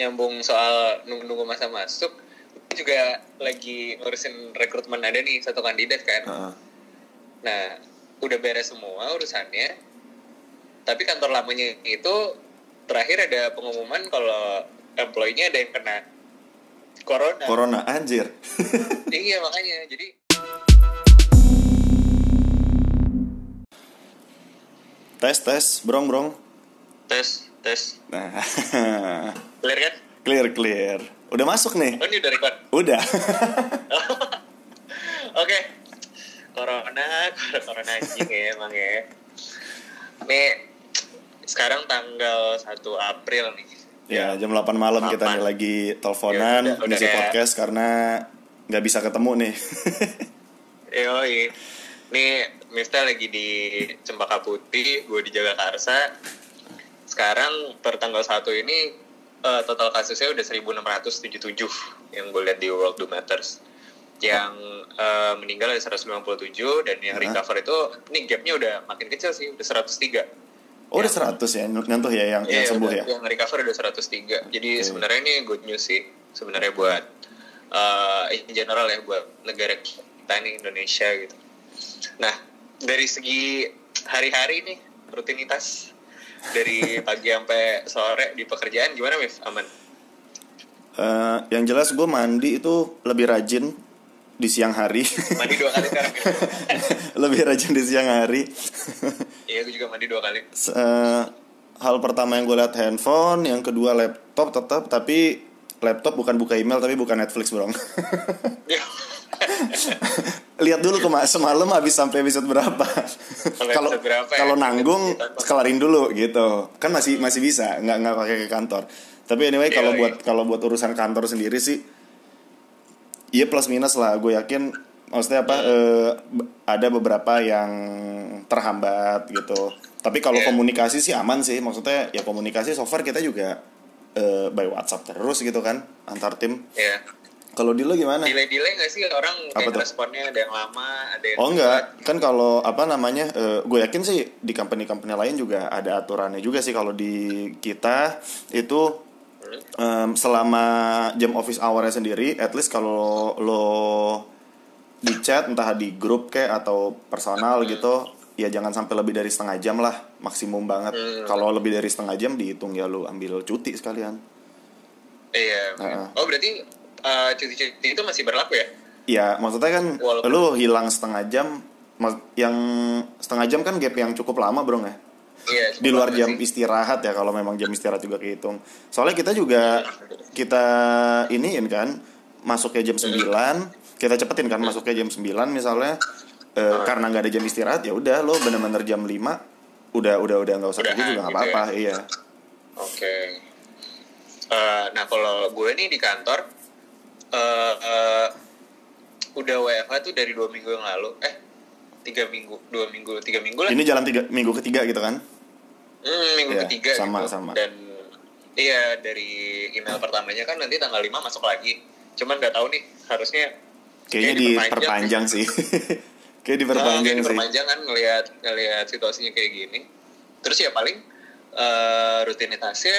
nyambung soal nunggu-nunggu masa masuk juga lagi ngurusin rekrutmen ada nih satu kandidat kan Heeh. nah udah beres semua urusannya tapi kantor lamanya itu terakhir ada pengumuman kalau employee-nya ada yang kena corona Corona anjir. iya makanya jadi tes tes, brong brong. tes tes Nah, clear kan clear clear. Udah masuk nih. oh ini udah record Udah. Oke. Corona, corona anjing ya emang ya. Nih sekarang tanggal 1 April nih. ya, jam 8 malam kita nih 8. lagi teleponan Ya, udah- udah ngisi podcast karena nggak bisa ketemu nih. Yoi. Nih Miftah lagi di Cempaka Putih, gue di Jagakarsa. Sekarang per tanggal 1 ini eh, total kasusnya udah 1677 yang gue lihat di World Do Matters. Yang eh, meninggal ada 157 dan yang Hah? recover itu ini gapnya udah makin kecil sih, udah 103. Oh, udah 100 ya nyentuh ya yang, yang Iya, sembuh udah- ya. Yang recover udah 103. Jadi sebenarnya ini good news sih. Sebenarnya buat uh, in general ya buat negara kita nih Indonesia gitu. Nah, dari segi hari-hari nih rutinitas dari pagi sampai sore di pekerjaan gimana Mif? Aman? Eh, yang jelas gue mandi itu lebih rajin di siang hari. Mandi dua kali sekarang. lebih rajin di siang hari. Iya, gue juga mandi dua kali. Eh, hal pertama yang gue lihat handphone, yang kedua laptop tetap, tapi laptop bukan buka email tapi buka Netflix bro. lihat dulu kema semalam habis sampai episode berapa. Kalau berapa ya? kalau nanggung kelarin dulu gitu. Kan masih masih bisa, nggak nggak pakai ke kantor. Tapi anyway Iya, kalau iya. buat kalau buat urusan kantor sendiri sih, iya plus minus lah. Gue yakin maksudnya apa? eh, b- ada beberapa yang terhambat gitu. Tapi kalau Iya. komunikasi sih aman sih. Maksudnya ya komunikasi so far kita juga eh, by WhatsApp terus gitu kan antar tim. ya. Kalau di lo gimana? Delay-delay nggak sih orang Apa kayak tuh? responnya ada yang lama, ada yang Oh enggak, kan kalau apa namanya, gue yakin sih di company-company lain juga ada aturannya juga sih kalau di kita itu em, selama jam office hour-nya sendiri, at least kalau lo di chat entah di grup kayak atau personal gitu, ya jangan sampai lebih dari setengah jam lah, maksimum banget. Hmm. Kalau lebih dari setengah jam dihitung ya lo ambil cuti sekalian. Iya. Heeh. Oh berarti uh, cuti-cuti itu masih berlaku ya? Ya, maksudnya kan Walaupun- lu hilang setengah jam, yang setengah jam kan gap yang cukup lama bro ya. Iya. Di luar jam sih. istirahat ya kalau memang jam istirahat juga kehitung. Soalnya kita juga kita iniin kan masuknya jam 9, kita cepetin kan masuknya jam 9 misalnya eh, karena nggak ada jam istirahat ya udah lo bener-bener jam 5 udah udah udah nggak usah kerja juga nggak gitu apa-apa iya Oke. Eh, nah kalau gue nih di kantor, eh eh, udah WFH tuh dari dua minggu yang lalu. Eh, tiga minggu, dua minggu, tiga minggu lah. ini jalan tiga minggu ketiga gitu kan Hmm, minggu Iya, ketiga sama, gitu. sama. Dan iya dari email pertamanya kan nanti tanggal 5 masuk lagi. Cuman nggak tahu nih harusnya kayaknya kayak diperpanjang sih kayak Ah, diperpanjang kayak sih diperpanjang kan ngelihat ngelihat situasinya kayak gini. Terus ya paling eh, rutinitasnya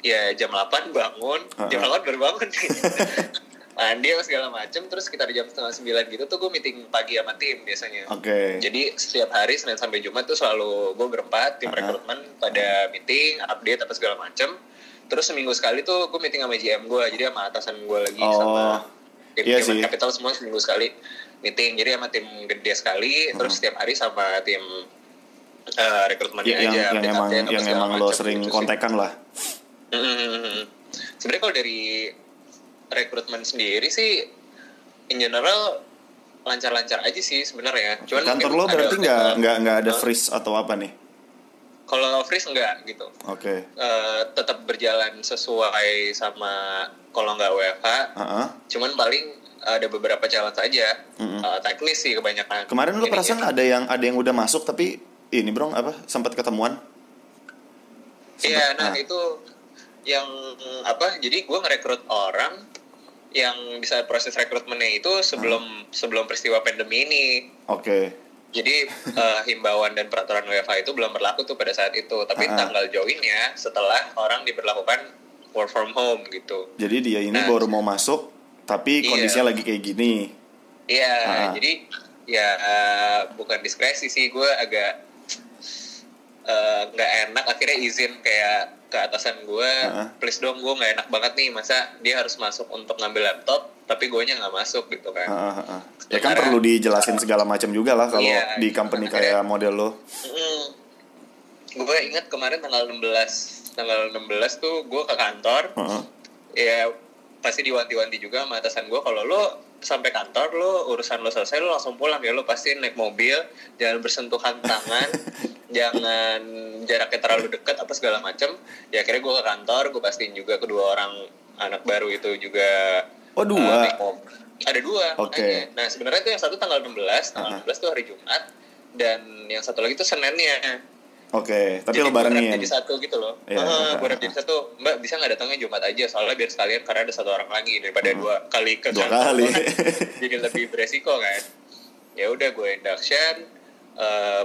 ya jam 8 bangun, jam Ah. 8 baru bangun nih. Mandi apa segala macem, terus sekitar jam setengah sembilan gitu tuh gue meeting pagi sama tim biasanya. oke Jadi setiap hari Senin sampai Jumat tuh selalu gue berempat tim Ah. rekrutmen pada meeting, update apa segala macem. Terus seminggu sekali tuh gue meeting sama GM gue, jadi sama atasan gue lagi Oh, sama tim iya human capital semua seminggu sekali meeting. Jadi sama tim gede sekali, terus setiap hari sama tim eh, rekrutmennya Ya, yang aja. yang emang update-update apa yang emang lo sering gitu kontekan lah Hmm. Sebenarnya kalau dari rekrutmen sendiri sih, in general lancar-lancar aja sih sebenarnya. Cuman kantor lo berarti nggak nggak nggak ada freeze atau apa nih Kalau freeze enggak gitu. oke Eh, tetap berjalan sesuai sama kalau nggak WFH. Heeh. Cuman paling ada beberapa challenge aja. Mm-mm. Eh, teknis sih kebanyakan. kemarin lo perasaan ada yang ada yang udah masuk tapi ini bro apa sempat ketemuan Iya, nah ah. itu yang apa? Jadi gue ngerekrut orang yang bisa proses rekrutmennya itu sebelum Hmm. sebelum peristiwa pandemi ini. oke Jadi eh, himbauan dan peraturan WFH itu belum berlaku tuh pada saat itu. Tapi Ah. tanggal joinnya setelah orang diberlakukan work from home gitu. Jadi dia ini Nah. baru mau masuk tapi Iya. kondisinya lagi kayak gini. Iya, Ah. jadi ya eh, bukan diskresi sih, gue agak eh, nggak enak akhirnya izin kayak ke atasan gue, Ah. please dong gue nggak enak banget nih masa dia harus masuk untuk ngambil laptop, tapi gue nya nggak masuk gitu kan. Heeh. Ya kan perlu dijelasin segala macam juga lah kalau Iya, di company kayak model lo. gue ingat kemarin tanggal 16 tanggal 16 tuh gue ke kantor, Heeh. ya pasti diwanti-wanti juga sama atasan gue kalau lo sampai kantor lo urusan lo selesai lo langsung pulang ya lo pasti naik mobil jangan bersentuhan tangan jangan jaraknya terlalu dekat apa segala macem ya akhirnya gue ke kantor gue pastiin juga kedua orang anak baru itu juga Oh, uh, dua. naik mobil. ada dua Oke. makanya. nah sebenarnya itu yang satu tanggal 16 tanggal Uh-huh. 16 tuh hari Jumat dan yang satu lagi tuh Seninnya Oke, tapi jadi lo barengin. gue jadi satu gitu loh. Iya. Heeh, gue jadi satu. Mbak bisa nggak datangnya Jumat aja soalnya biar sekalian karena ada satu orang lagi daripada dua kali ke Hmm. Dua kali. kan. jadi lebih beresiko kan. Ya udah gue induction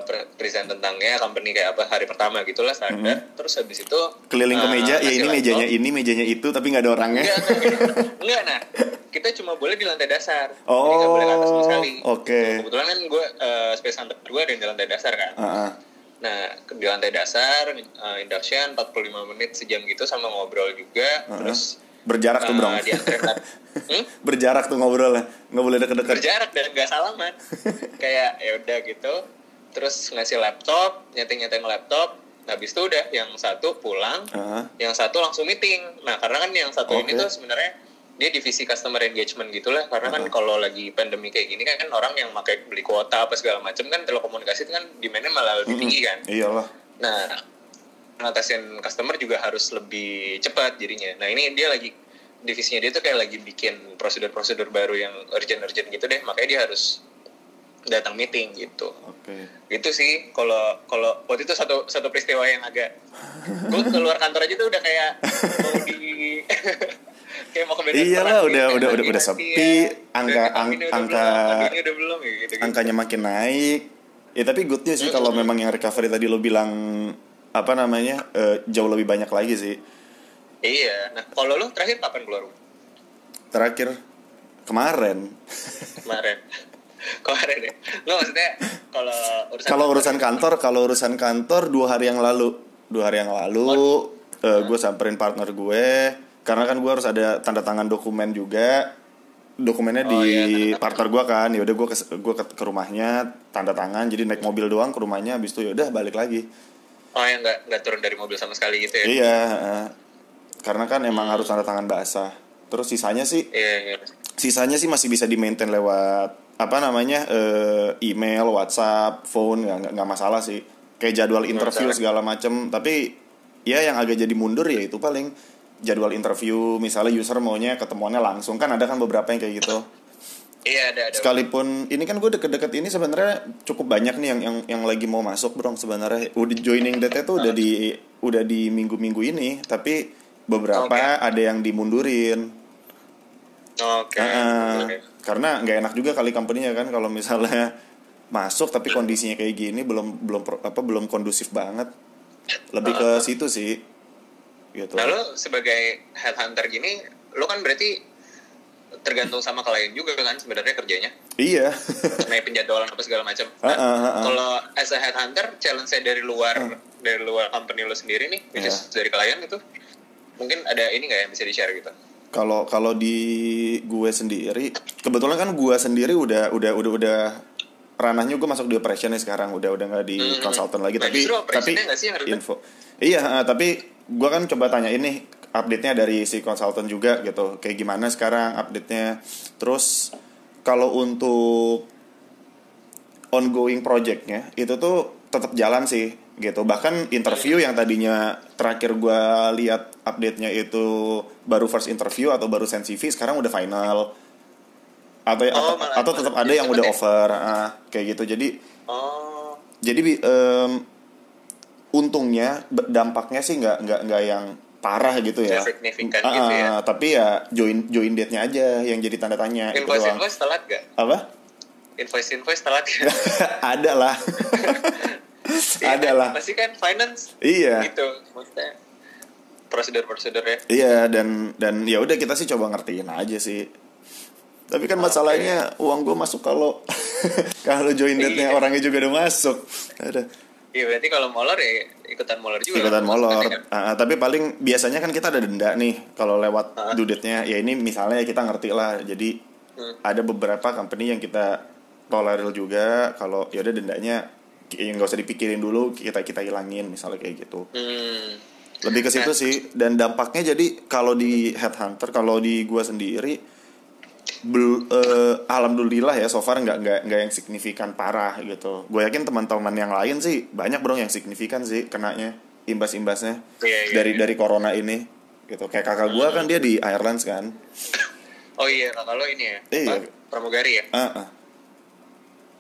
pre- present tentangnya company kayak apa hari pertama gitulah standar. Terus habis itu Hmm. Keliling ke eh, meja, ya ini laptop. mejanya ini, mejanya itu, tapi nggak ada orangnya. Enggak, enggak, enggak, nah kita cuma boleh di lantai dasar. Oh, nggak boleh ke atas sama sekali. oke. Kebetulan kan gue uh, space hunter gue ada di lantai dasar kan. Heeh. Nah, di lantai dasar, uh, induction 45 menit sejam gitu sama ngobrol juga. Heeh. Terus Berjarak tuh, uh, Bro. dianterin lab- hmm? Berjarak tuh ngobrolnya. Nggak boleh deket-deket. berjarak dan gak salaman. Kayak ya udah gitu. Terus ngasih laptop, nyeting-nyeting laptop. Habis itu udah yang satu pulang, Heeh. yang satu langsung meeting. Nah, karena kan yang satu ini Oke. tuh sebenarnya dia divisi customer engagement gitulah karena kan kalau lagi pandemi kayak gini kan, kan orang yang pakai beli kuota apa segala macam kan telekomunikasi itu kan demandnya malah lebih tinggi kan Iyalah. Nah, ngatasin customer juga harus lebih cepat jadinya. Nah, ini dia lagi divisinya dia tuh kayak lagi bikin prosedur-prosedur baru yang urgent-urgent gitu deh. Makanya dia harus datang meeting gitu. Oke. Itu sih kalau kalau waktu itu satu satu peristiwa yang agak gue keluar kantor aja tuh udah kayak mau di kayak mau Iyalah, tempat udah- gitu. udah- udah- udah sepi, ya? angka- ang- angka- belum, ya, gitu, gitu. Angkanya makin naik. Ya tapi good news sih kalau memang yang recovery tadi lo bilang apa namanya eh, jauh lebih banyak lagi sih. Iya. Nah, kalau lu terakhir kapan keluar rumah? Terakhir kemarin. kemarin kemarin ya nggak maksudnya kalau urusan Kalau urusan kantor, kalau urusan kantor dua hari yang lalu, dua hari yang lalu, gue samperin partner gue, karena kan gue harus ada tanda tangan dokumen juga, dokumennya Oh, di iya, tanda tangan. partner gue kan, yaudah gue ke gue ke, ke rumahnya, tanda tangan, jadi naik mobil doang ke rumahnya, habis itu yaudah balik lagi. oh yang nggak nggak turun dari mobil sama sekali gitu ya Iya, karena kan emang harus tanda tangan basah. Terus sisanya sih, iya iya sisanya sih masih bisa di maintain lewat apa namanya eh, email, WhatsApp, phone nggak nggak- masalah sih. Kayak jadwal interview segala macem. Tapi ya yang agak jadi mundur ya itu paling jadwal interview. Misalnya user maunya ketemuannya langsung kan ada kan beberapa yang kayak gitu. iya ada ada Sekalipun ini kan gue deket-deket ini sebenarnya cukup banyak nih yang yang yang lagi mau masuk bro sebenarnya. Udah joining date tuh udah di udah di minggu-minggu ini. Tapi beberapa Oke. ada yang dimundurin. oke Heeh. Oke. karena nggak enak juga kali company-nya kan kalau misalnya masuk tapi kondisinya kayak gini belum belum apa belum kondusif banget lebih ke situ sih gitu. Nah lo sebagai headhunter gini lo kan berarti tergantung sama klien juga kan sebenarnya kerjanya? Iya. Mengenai penjadwalan apa segala macam. Heeh, nah, heeh. kalau as a headhunter challenge saya dari luar dari luar company lo sendiri nih which is dari klien itu mungkin ada ini nggak yang bisa di share gitu? Kalau kalau di gue sendiri kebetulan kan gue sendiri udah udah udah udah ranahnya gue masuk di operation nih sekarang. Udah udah nggak di Hmm. consultant lagi. Nah, tapi tapi sih yang info. Iya tapi gue kan coba tanya ini update-nya dari si konsultan juga gitu. Kayak gimana sekarang update-nya? Terus kalau untuk ongoing project-nya itu tuh tetap jalan sih gitu. Bahkan interview yang tadinya terakhir gue lihat update-nya itu baru first interview atau baru send CV sekarang udah final. Atau Oh, atau, malah- atau tetap ada yang udah ya? over ah, kayak gitu. Jadi oh. jadi em, untungnya dampaknya sih nggak nggak nggak yang parah gitu ya signifikan Ah, gitu ya. ah, tapi ya join join date-nya aja yang jadi tanda tanya invoice doang. invoice telat gak apa invoice invoice telat gak ada lah Iya ada lah pasti kan finance iya gitu maksudnya prosedur-prosedurnya. Iya dan dan ya udah kita sih coba ngertiin aja sih. Tapi kan masalahnya uang gue masuk kalau kalau join date-nya Iya. orangnya juga udah masuk. Ada Iya berarti kalau molor ya ikutan molor juga. ikutan molor. Kan? Ah, tapi paling biasanya kan kita ada denda nih kalau lewat Ah. due date-nya. Ya ini misalnya kita ngerti lah. Jadi Hmm. ada beberapa company yang kita tolerir juga kalau ya udah dendanya ya nggak usah dipikirin dulu kita kita hilangin misalnya kayak gitu. Hmm. lebih ke situ sih dan dampaknya jadi kalau di headhunter kalau di gua sendiri bel, eh, alhamdulillah ya so far nggak nggak nggak yang signifikan parah gitu gue yakin teman-teman yang lain sih banyak bro yang signifikan sih kenanya imbas-imbasnya Iya, iya, dari iya. dari corona ini gitu kayak kakak gua kan dia di Ireland kan Oh iya kakak lo ini ya. Iya. apa? Pramugari ya. Ah, ah.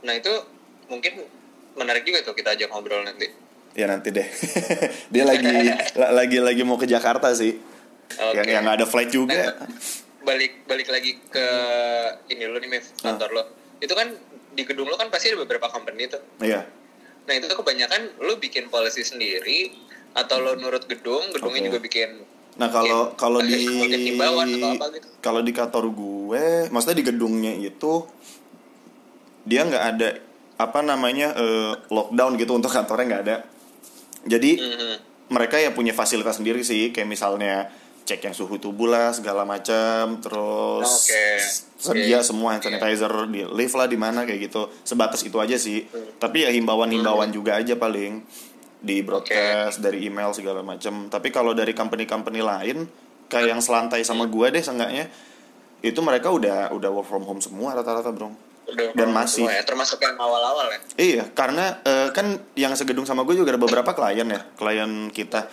Nah itu mungkin menarik juga tuh kita ajak ngobrol nanti. ya nanti deh dia lagi la- lagi lagi mau ke Jakarta sih Oke. yang yang ada flight juga Nah, balik balik lagi ke ini lo nih Mev, Ah. kantor lo. Itu kan di gedung lo kan pasti ada beberapa company tuh. iya Nah itu kebanyakan lo bikin policy sendiri atau lo nurut gedung, gedungnya Oke. juga bikin Nah kalau bikin- kalau di gitu. kalau di kantor gue, maksudnya di gedungnya itu dia nggak ada apa namanya eh, lockdown gitu untuk kantornya nggak ada. Jadi Mhm. mereka ya punya fasilitas sendiri sih, kayak misalnya cek yang suhu tubuh lah segala macam, terus Oke. sedia Oke. semua hand sanitizer di lift lah di mana kayak gitu. Sebatas itu aja sih. Hmm. Tapi ya himbauan-himbauan juga aja paling di broadcast dari email segala macam. Tapi kalau dari company-company lain kayak yang selantai sama Hmm. gua deh seenggaknya itu mereka udah udah work from home semua rata-rata, Bro. Udah Dan masih. ya, termasuk yang awal-awal ya. Iya, karena eh, kan yang segedung sama gue juga ada beberapa klien ya, klien kita.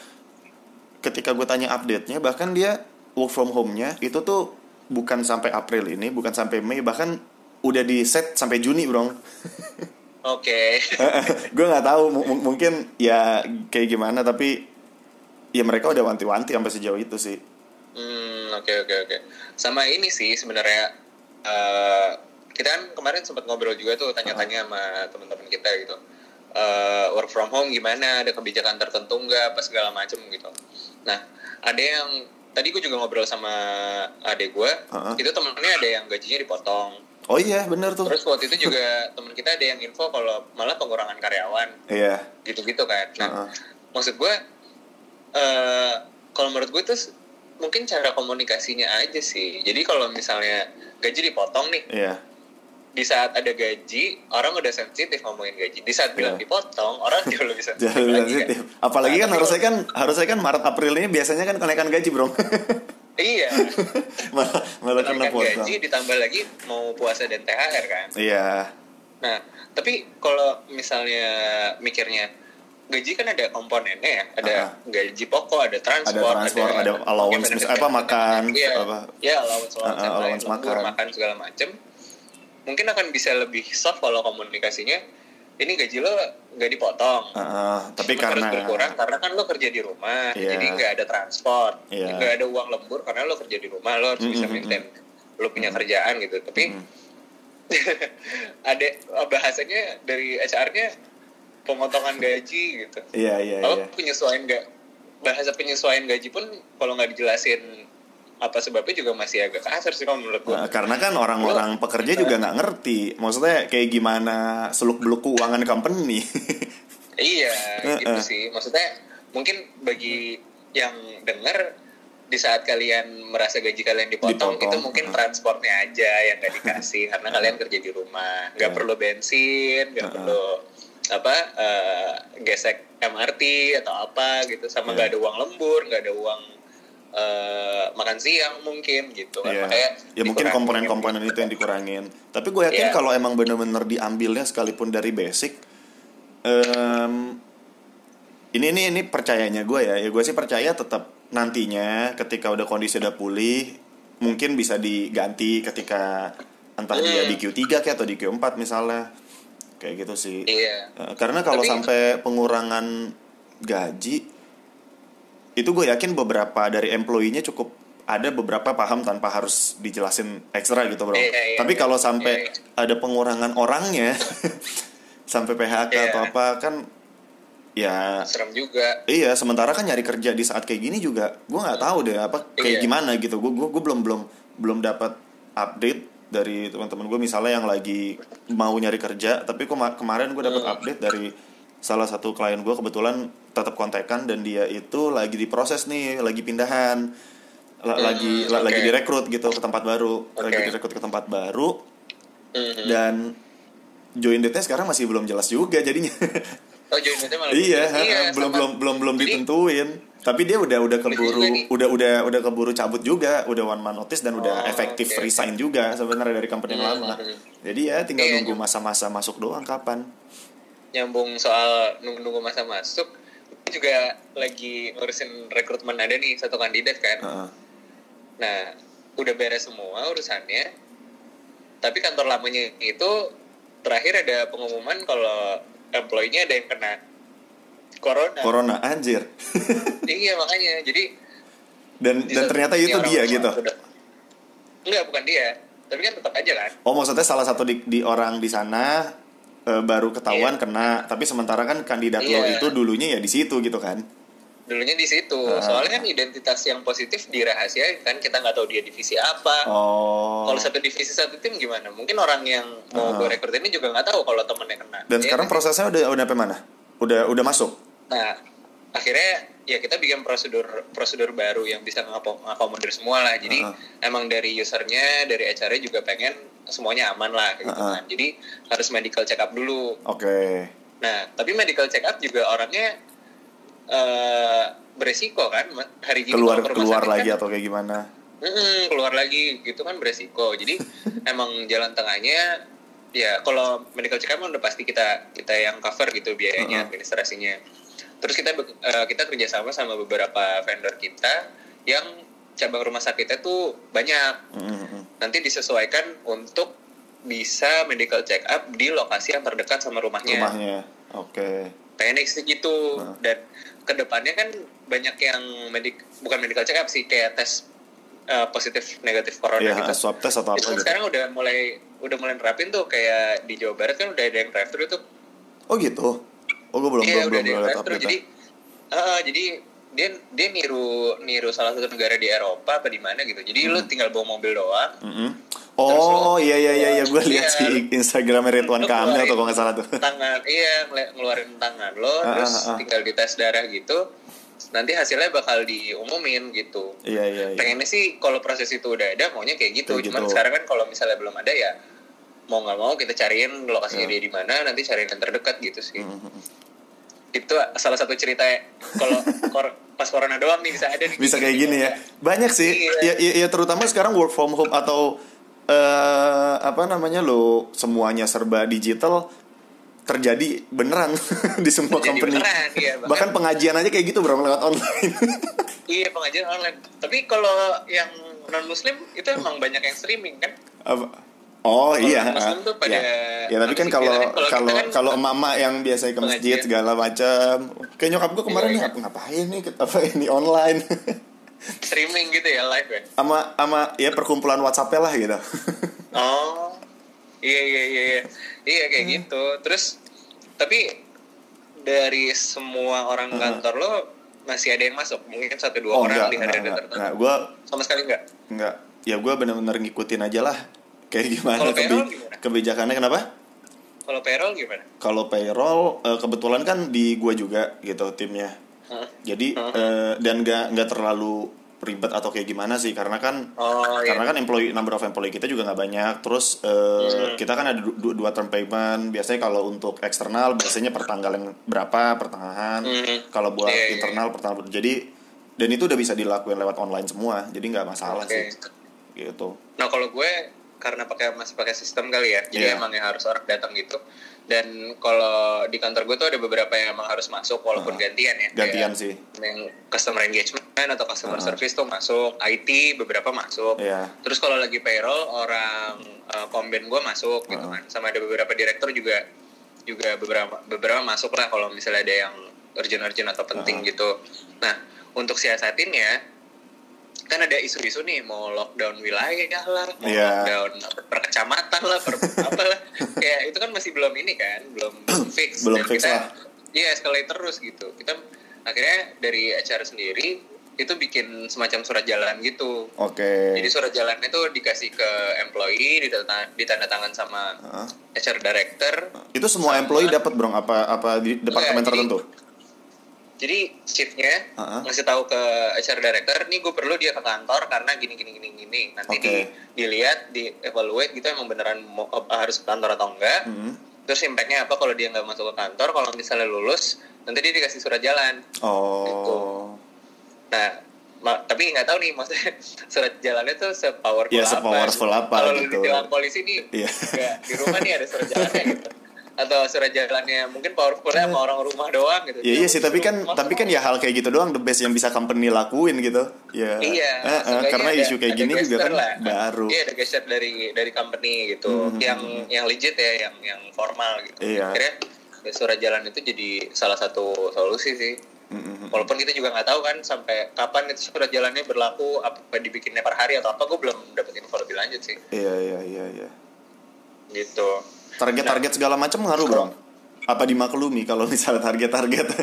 Ketika gue tanya update-nya, bahkan dia work from home-nya itu tuh bukan sampai April ini, bukan sampai Mei, bahkan udah di set sampai Juni, bro. Oke. gue nggak tahu, mu- mu- mungkin ya kayak gimana, tapi ya mereka udah wanti-wanti sampai sejauh itu sih. Hmm, oke oke oke. Sama ini sih sebenarnya eh, kita kan kemarin sempat ngobrol juga tuh tanya-tanya sama teman-teman kita gitu. Eh, work from home gimana? Ada kebijakan tertentu nggak? Apa segala macem gitu. Nah, ada yang tadi gue juga ngobrol sama adek gue. Uh-uh. Itu temennya ada yang gajinya dipotong. Oh iya, bener tuh. Terus waktu itu juga temen kita ada yang info kalau malah pengurangan karyawan Iya. gitu-gitu kan. Nah, Uh-uh. maksud gue, eh kalau menurut gue tuh s- mungkin cara komunikasinya aja sih. Jadi kalau misalnya gaji dipotong nih, Iya. Di saat ada gaji orang udah sensitif ngomongin gaji. Di saat bilang Iya. dipotong orang jauh lebih sensitif. Jadi lagi, sensitif. kan? Apalagi Nah, kan harusnya kan harusnya kan Maret April ini biasanya kan kenaikan gaji, bro. iya. malah malah kena Kenaikan potong. gaji ditambah lagi mau puasa dan THR kan. Iya. Nah, tapi kalau misalnya mikirnya gaji kan ada komponennya ya, ada Uh-huh. gaji pokok, ada transport, Ada transport, ada allowance, benefit- apa, makan, iya, apa. ya allowance, allowance, lain, allowance makan. makan segala macem. Mungkin akan bisa lebih soft kalau komunikasinya. Ini gaji lo nggak dipotong, Heeh, tapi Cuma karena terus berkurang karena kan lo kerja di rumah, Iya. jadi nggak ada transport, Iya. nggak ada uang lembur karena lo kerja di rumah, lo harus bisa Mm, mm, maintain, lo punya kerjaan gitu. Tapi Mm. ada bahasanya dari HR-nya pemotongan gaji gitu. iya iya Kalau iya. penyesuaian nggak bahasa penyesuaian gaji pun kalau nggak dijelasin apa sebabnya juga masih agak kasar sih kalau menurut gua. Nah, karena kan orang-orang pekerja juga nggak ngerti, maksudnya kayak gimana seluk beluk keuangan company. Iya, gitu sih. Maksudnya mungkin bagi yang dengar di saat kalian merasa gaji kalian dipotong, Dipotong, itu mungkin transportnya aja yang nggak dikasih karena kalian kerja di rumah, nggak Iya. perlu bensin, nggak perlu apa eh, gesek MRT atau apa gitu, sama nggak Iya. ada uang lembur, nggak ada uang eh, makan siang mungkin gitu kan. Iya. Makanya ya mungkin komponen-komponen itu yang dikurangin. Tapi gue yakin Iya. kalau emang bener-bener diambilnya sekalipun dari basic, em, ini ini ini percayanya gue ya. Ya gue sih percaya tetap nantinya ketika udah kondisi udah pulih, mungkin bisa diganti ketika entah dia Hmm. di Q3 kayak atau di Q4 misalnya. Kayak gitu sih. Iya. Eh, Karena kalau Tapi- sampai pengurangan gaji itu gue yakin beberapa dari employee-nya cukup ada beberapa paham tanpa harus dijelasin ekstra gitu bro. Iya, iya, Tapi iya. kalau sampai Iya, ada pengurangan orangnya sampai PHK Iya. atau apa kan ya serem juga iya sementara kan nyari kerja di saat kayak gini juga gue nggak tahu deh apa kayak Iya. gimana gitu gue gue belum belum belum dapat update dari teman-teman gue misalnya yang lagi mau nyari kerja tapi kema- kemarin gue dapat Hmm. update dari salah satu klien gue kebetulan tetap kontekan dan dia itu lagi diproses nih lagi pindahan La- Hmm, lagi la- oke. lagi direkrut gitu ke tempat baru lagi Oke. direkrut ke tempat baru Mhm. dan join date-nya sekarang masih belum jelas juga jadinya oh join date malah iya, belum. ha, belum belum belum belum ditentuin tapi dia udah udah keburu udah udah udah keburu cabut juga udah one man notice dan udah Oh, efektif oke. resign juga sebenarnya dari company yang Hmm, lama hmm. jadi ya tinggal Iya, nunggu iya. masa-masa masuk doang kapan nyambung soal nunggu-nunggu masa masuk juga lagi ngurusin rekrutmen ada nih satu kandidat kan. Heeh. nah udah beres semua urusannya tapi kantor lamanya itu terakhir ada pengumuman kalau employee-nya ada yang kena corona. Corona anjir. Iya makanya. Jadi dan dan ternyata itu orang dia gitu? udah- enggak bukan dia. Tapi kan tetap aja kan? Oh maksudnya salah satu di, di orang di sana eh, baru ketahuan Iya. kena tapi sementara kan kandidat lo Iya. itu dulunya ya di situ gitu kan dulunya di situ Ah. soalnya kan identitas yang positif dirahasiain kan kita nggak tahu dia divisi apa oh Kalau satu divisi satu tim gimana? Mungkin orang yang mau gue rekrut ini juga nggak tahu kalau temennya kena. dan Ya sekarang kan? prosesnya udah udah sampai mana udah udah masuk Nah, akhirnya ya kita bikin prosedur prosedur baru yang bisa ngapo- ngakomodir semua lah. Jadi Ah. emang dari usernya, dari HR-nya juga pengen semuanya aman lah gitu Ah. kan. Jadi harus medical check up dulu. oke Nah, tapi medical check up juga orangnya eh beresiko kan hari gini keluar keluar lagi kan, atau kayak gimana Mm-mm, keluar lagi gitu kan beresiko jadi emang jalan tengahnya ya kalau medical check up kan udah pasti kita kita yang cover gitu biayanya Uh-uh. administrasinya terus kita eh, kita kerjasama sama beberapa vendor kita yang cabang rumah sakitnya tuh banyak. Mm-mm. nanti disesuaikan untuk bisa medical check up di lokasi yang terdekat sama rumahnya. Rumahnya. Oke. Pengennya sih gitu. Nah. dan ke depannya kan banyak yang medik bukan medical check up sih kayak tes uh, positif negatif corona ya gitu. swab test atau apa itu kan gitu. sekarang udah mulai udah mulai nerapin tuh kayak di Jawa Barat kan udah ada yang drive thru tuh. Oh gitu oh gue belum iya belum belum lihat update jadi uh, jadi dia dia niru niru salah satu negara di Eropa apa di mana gitu. Jadi lu tinggal bawa mobil doang. Mm-mm. oh iya iya iya iya gue lihat Iya. di Instagramnya Ridwan Kamil atau kalau nggak salah tuh. tangan iya ngel- ngeluarin tangan lo Ah, terus ah, ah. tinggal dites darah gitu. Nanti hasilnya bakal diumumin gitu. Iya iya iya. Pengennya sih kalau proses itu udah ada maunya kayak gitu. Kayak cuman gitu. sekarang kan kalau misalnya belum ada ya mau nggak mau kita cariin lokasinya Iya. dia di mana nanti cariin yang terdekat gitu sih. Mhm. itu salah satu cerita kalau kor- pas corona doang nih bisa ada nih. Bisa kayak gini ya. Banyak sih. Ya, Iya. ya, ya terutama sekarang work from home atau eh apa namanya lo semuanya serba digital terjadi beneran di semua Terjadi company. beneran, iya, bahkan- bahkan pengajian aja kayak gitu bro lewat online. Iya pengajian online. Tapi kalau yang non muslim itu emang banyak yang streaming kan? Apa? Oh Kalau iya, Muslim tuh pada- ya. ya tapi kan kalau kalau kalau kan- emak-emak yang biasa ke masjid Pengajian. segala macam, kayak nyokap gue kemarin Iya, nih iya. ngap- ngapain nih apa ini online, streaming gitu ya live ya sama sama ya perkumpulan WhatsApp lah gitu. Oh, iya iya iya iya, iya kayak Hmm. gitu. Terus tapi dari semua orang Heeh. kantor lo masih ada yang masuk, mungkin satu dua oh orang enggak, di hari enggak, hari enggak, tertentu. enggak. Gue Sama sekali enggak. enggak, ya gue bener-bener ngikutin aja lah. Kayak gimana Kalau kebi- gimana? kebijakannya kenapa? Kalau payroll gimana? Kalau payroll eh, kebetulan kan di gue juga gitu timnya. Heeh. Jadi Heeh. eh, dan nggak nggak terlalu ribet atau kayak gimana sih karena kan Oh iya. karena kan employee number of employee kita juga nggak banyak terus eh, Hmm. kita kan ada du- du- dua term payment biasanya kalau untuk eksternal biasanya per tanggal yang berapa pertengahan Hmm. kalau buat Iya, iya, internal per tanggal jadi dan itu udah bisa dilakuin lewat online semua jadi nggak masalah Oke. sih gitu Nah kalau gue karena pakai masih pakai sistem kali ya, jadi Iya. emang yang harus orang datang gitu. Dan kalau di kantor gue tuh ada beberapa yang emang harus masuk walaupun Heeh. gantian ya. gantian sih Yang customer engagement atau customer Heeh. service tuh masuk, IT beberapa masuk. ya Terus kalau lagi payroll orang uh, komben gue masuk gitu Heeh. kan. Sama ada beberapa direktur juga juga beberapa beberapa masuk lah kalau misalnya ada yang urgent-urgent atau penting Heeh. gitu. Nah, untuk siasatinnya kan ada isu-isu nih mau lockdown wilayah lah, mau Iya. lockdown per kecamatan lah, per apa lah. Kayak itu kan masih belum ini kan, belum fix. Belum Dan fix kita, lah. iya escalate terus gitu kita akhirnya dari HR sendiri itu bikin semacam surat jalan gitu Oke. jadi surat jalannya itu dikasih ke employee ditanda, ditanda tangan sama Heeh. HR director Itu semua Sama- employee dapat, Bro? Apa apa di departemen jadi- tertentu? jadi shiftnya Heeh. ngasih tahu ke HR director nih gue perlu dia ke kantor karena gini gini gini gini nanti Oke. di dilihat di evaluate gitu emang beneran mau, apa, harus ke kantor atau enggak Hmm. terus impactnya apa kalau dia nggak masuk ke kantor kalau misalnya lulus nanti dia dikasih surat jalan Oh. nah ma- tapi nggak tahu nih maksudnya surat jalannya tuh sepowerful Ya, apa sepowerful apa kalau lu gitu. ditilang polisi nih Iya. nggak, di rumah nih ada surat jalannya gitu atau surat jalannya mungkin powerfulnya sama orang rumah doang gitu Ya iya sih, tapi kan Rumah- tapi kan ya hal kayak gitu doang the best yang bisa company lakuin gitu. Ya. Iya, Eh, eh, karena ada- isu kayak ada gini juga kan lah. baru. Iya, ada gesture dari dari company gitu, Mhm. yang yang legit ya, yang yang formal gitu. Iya. Akhirnya ya, surat jalan itu jadi salah satu solusi sih. Mm-mm. Walaupun kita juga nggak tahu kan sampai kapan itu surat jalannya berlaku, apa dibikinnya per hari atau apa, gue belum dapat info lebih lanjut sih. Iya iya iya iya. Gitu. Target-target segala macam ngaruh, Bro. Apa dimaklumi kalau misalnya target-target?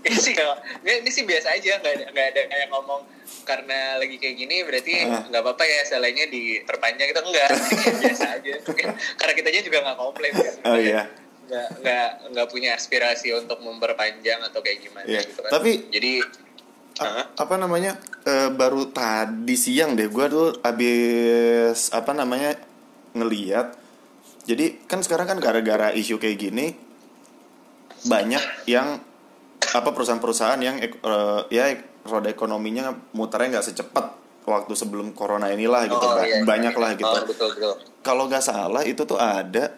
ini sih kalau ini, ini sih biasa aja nggak ada nggak ada kayak ngomong karena lagi kayak gini berarti Ah. nggak apa-apa ya selainnya diperpanjang itu enggak biasa aja karena kitanya juga nggak komplain ya. oh iya. nggak nggak nggak punya aspirasi untuk memperpanjang atau kayak gimana Iya. gitu kan Tapi- jadi A- apa namanya eh, baru tadi siang deh gue tuh abis apa namanya ngeliat jadi kan sekarang kan gara-gara isu kayak gini banyak yang apa perusahaan-perusahaan yang eh, ya roda ekonominya muternya nggak secepat waktu sebelum corona inilah gitu Oh, iya, iya, banyak iya. lah gitu. Oh, betul betul. Kalau nggak salah itu tuh ada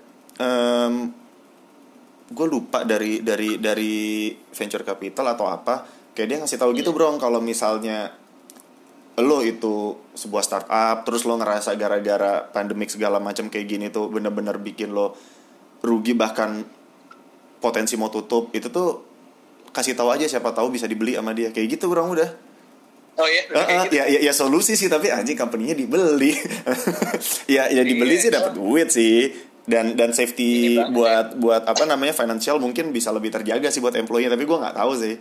gue lupa dari dari dari venture capital atau apa kayak dia ngasih tahu gitu bro kalau misalnya lo itu sebuah startup terus lo ngerasa gara-gara pandemik segala macam kayak gini tuh bener-bener bikin lo rugi bahkan potensi mau tutup itu tuh kasih tahu aja siapa tahu bisa dibeli sama dia. Kayak gitu bro udah. Oh iya ah, gitu. ya, ya, ya solusi sih tapi anjing company-nya dibeli. ya ya dibeli Iya, sih dapat duit sih. Dan dan safety banget buat buat apa namanya financial mungkin bisa lebih terjaga sih buat employee tapi gua nggak tahu sih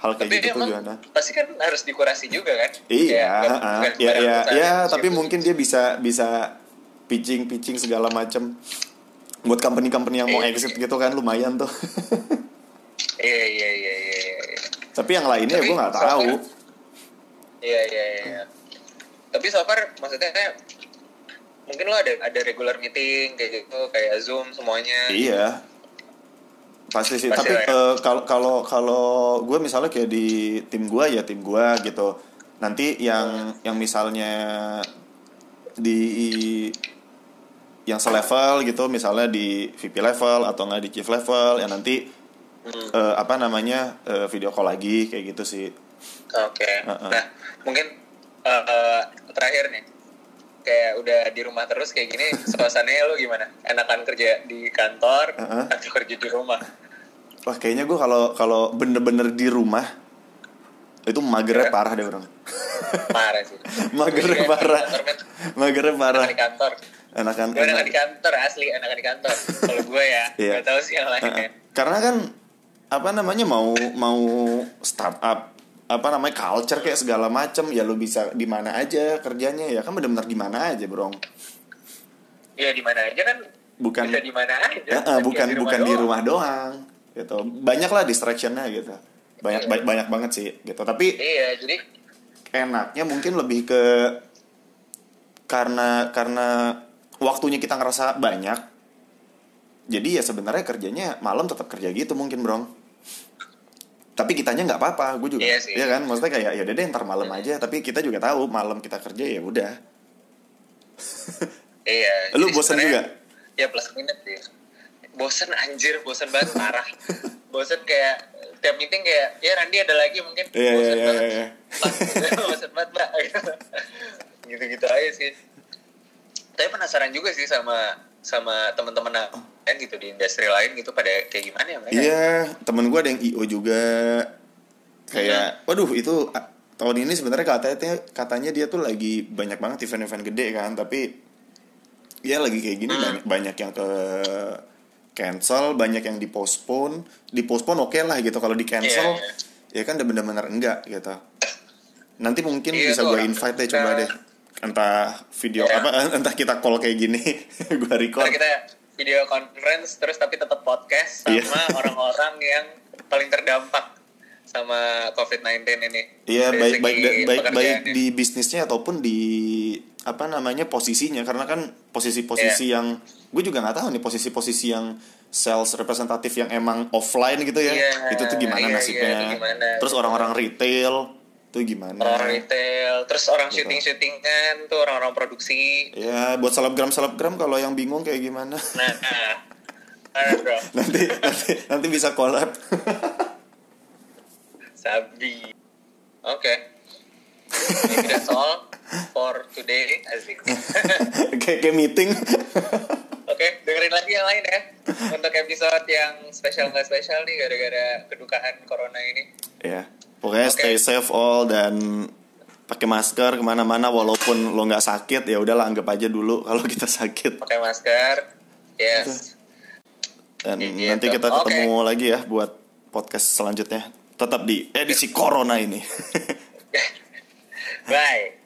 hal kayak tapi gitu tuh gimana. pasti kan harus dikurasi juga kan Iya, ah, bukan ya barang ya ya yang tapi siap. mungkin dia bisa bisa pitching pitching segala macam buat company-company yang mau Iya. exit gitu kan lumayan tuh. iya iya iya iya iya. tapi yang lainnya Tapi gue nggak so tahu. Iya iya iya. Tapi so far maksudnya mungkin lo ada ada regular meeting kayak gitu kayak zoom semuanya. Iya. Pasti sih. Pasti Tapi ya. eh, kalau kalau kalau gue misalnya kayak di tim gue ya tim gue gitu. Nanti yang yang misalnya di yang selevel gitu, misalnya di VP level atau nggak di chief level, ya nanti Hmm, eh, apa namanya eh, video call lagi kayak gitu sih. Oke. Heeh. Nah mungkin eh, eh, terakhir nih kayak udah di rumah terus kayak gini suasananya lo gimana? Enakan kerja di kantor Heeh. atau kerja di rumah? Wah kayaknya gue kalau kalau bener-bener di rumah itu magernya Ya. parah deh orang. Parah sih. magernya parah. Magernya parah. Di kantor. Enakan Gue enakan di kantor asli enakan di kantor. Kalau gue ya, Iya. nggak tahu sih yang lainnya. Heeh. Karena kan apa namanya mau mau startup apa namanya culture kayak segala macem. Ya lu bisa di mana aja kerjanya. Ya kan benar-benar di mana aja bro. Iya di mana aja kan bukan bisa di mana aja. Kan bukan kayak bukan di doang. rumah doang gitu. Banyak lah distractionnya gitu. Banyak Iya. ba- banyak banget sih gitu. Tapi Iya, jadi enaknya mungkin lebih ke karena karena waktunya kita ngerasa banyak jadi ya sebenarnya kerjanya malam tetap kerja gitu mungkin bro tapi kitanya nggak apa-apa gue juga Iya sih. ya kan maksudnya kayak ya deh ntar malam aja tapi kita juga tahu malam kita kerja ya udah iya. Lu sebenarnya- juga? Ya plus minus sih. Bosen anjir, bosen banget parah. bosen kayak tiap meeting kayak ya Randi ada lagi mungkin. Iya, bosen iya, banget. iya, Pak, bosen banget, Mbak. Gitu-gitu aja sih. Tapi penasaran juga sih sama sama teman-teman lain gitu di industri lain gitu pada kayak gimana ya mereka. iya temen gue ada yang io juga. Kayak waduh itu ah, tahun ini sebenarnya katanya katanya dia tuh lagi banyak banget event-event gede kan tapi ya lagi kayak gini Hmm. banyak, banyak yang ke cancel banyak yang dipostpone. Dipostpone oke lah gitu kalau di cancel Iya, ya kan udah bener-bener enggak gitu. Nanti mungkin Iya, bisa gue invite deh coba kita- deh entah video Iya. apa entah kita call kayak gini gue record Ntar kita video conference terus tapi tetap podcast sama Iya. orang-orang yang paling terdampak sama COVID-19 ini. Iya baik baik baik baik pekerjaannya. di bisnisnya ataupun di apa namanya posisinya karena kan posisi-posisi Iya. yang gue juga nggak tahu nih posisi-posisi yang sales representatif yang emang offline gitu ya Iya, itu tuh gimana iya, nasibnya itu gimana. terus orang-orang retail tuh gimana orang retail, terus orang Gitu. syuting-syutingan tuh orang-orang produksi. ya buat selebgram selebgram kalau yang bingung kayak gimana Nah, nah. Bro? nanti nanti nanti bisa collab Sabi. Oke. Maybe that's all for today. Asik. kayak kayak meeting Oke, dengerin lagi yang lain ya. Untuk episode yang spesial nggak spesial nih gara-gara kedukaan corona ini. ya pokoknya Oke. stay safe all dan pakai masker ke mana-mana walaupun lo nggak sakit ya udahlah anggap aja dulu kalau kita sakit Pakai masker. Yes. dan Gitu. nanti kita ketemu lagi ya buat podcast selanjutnya tetap di edisi corona ini Bye.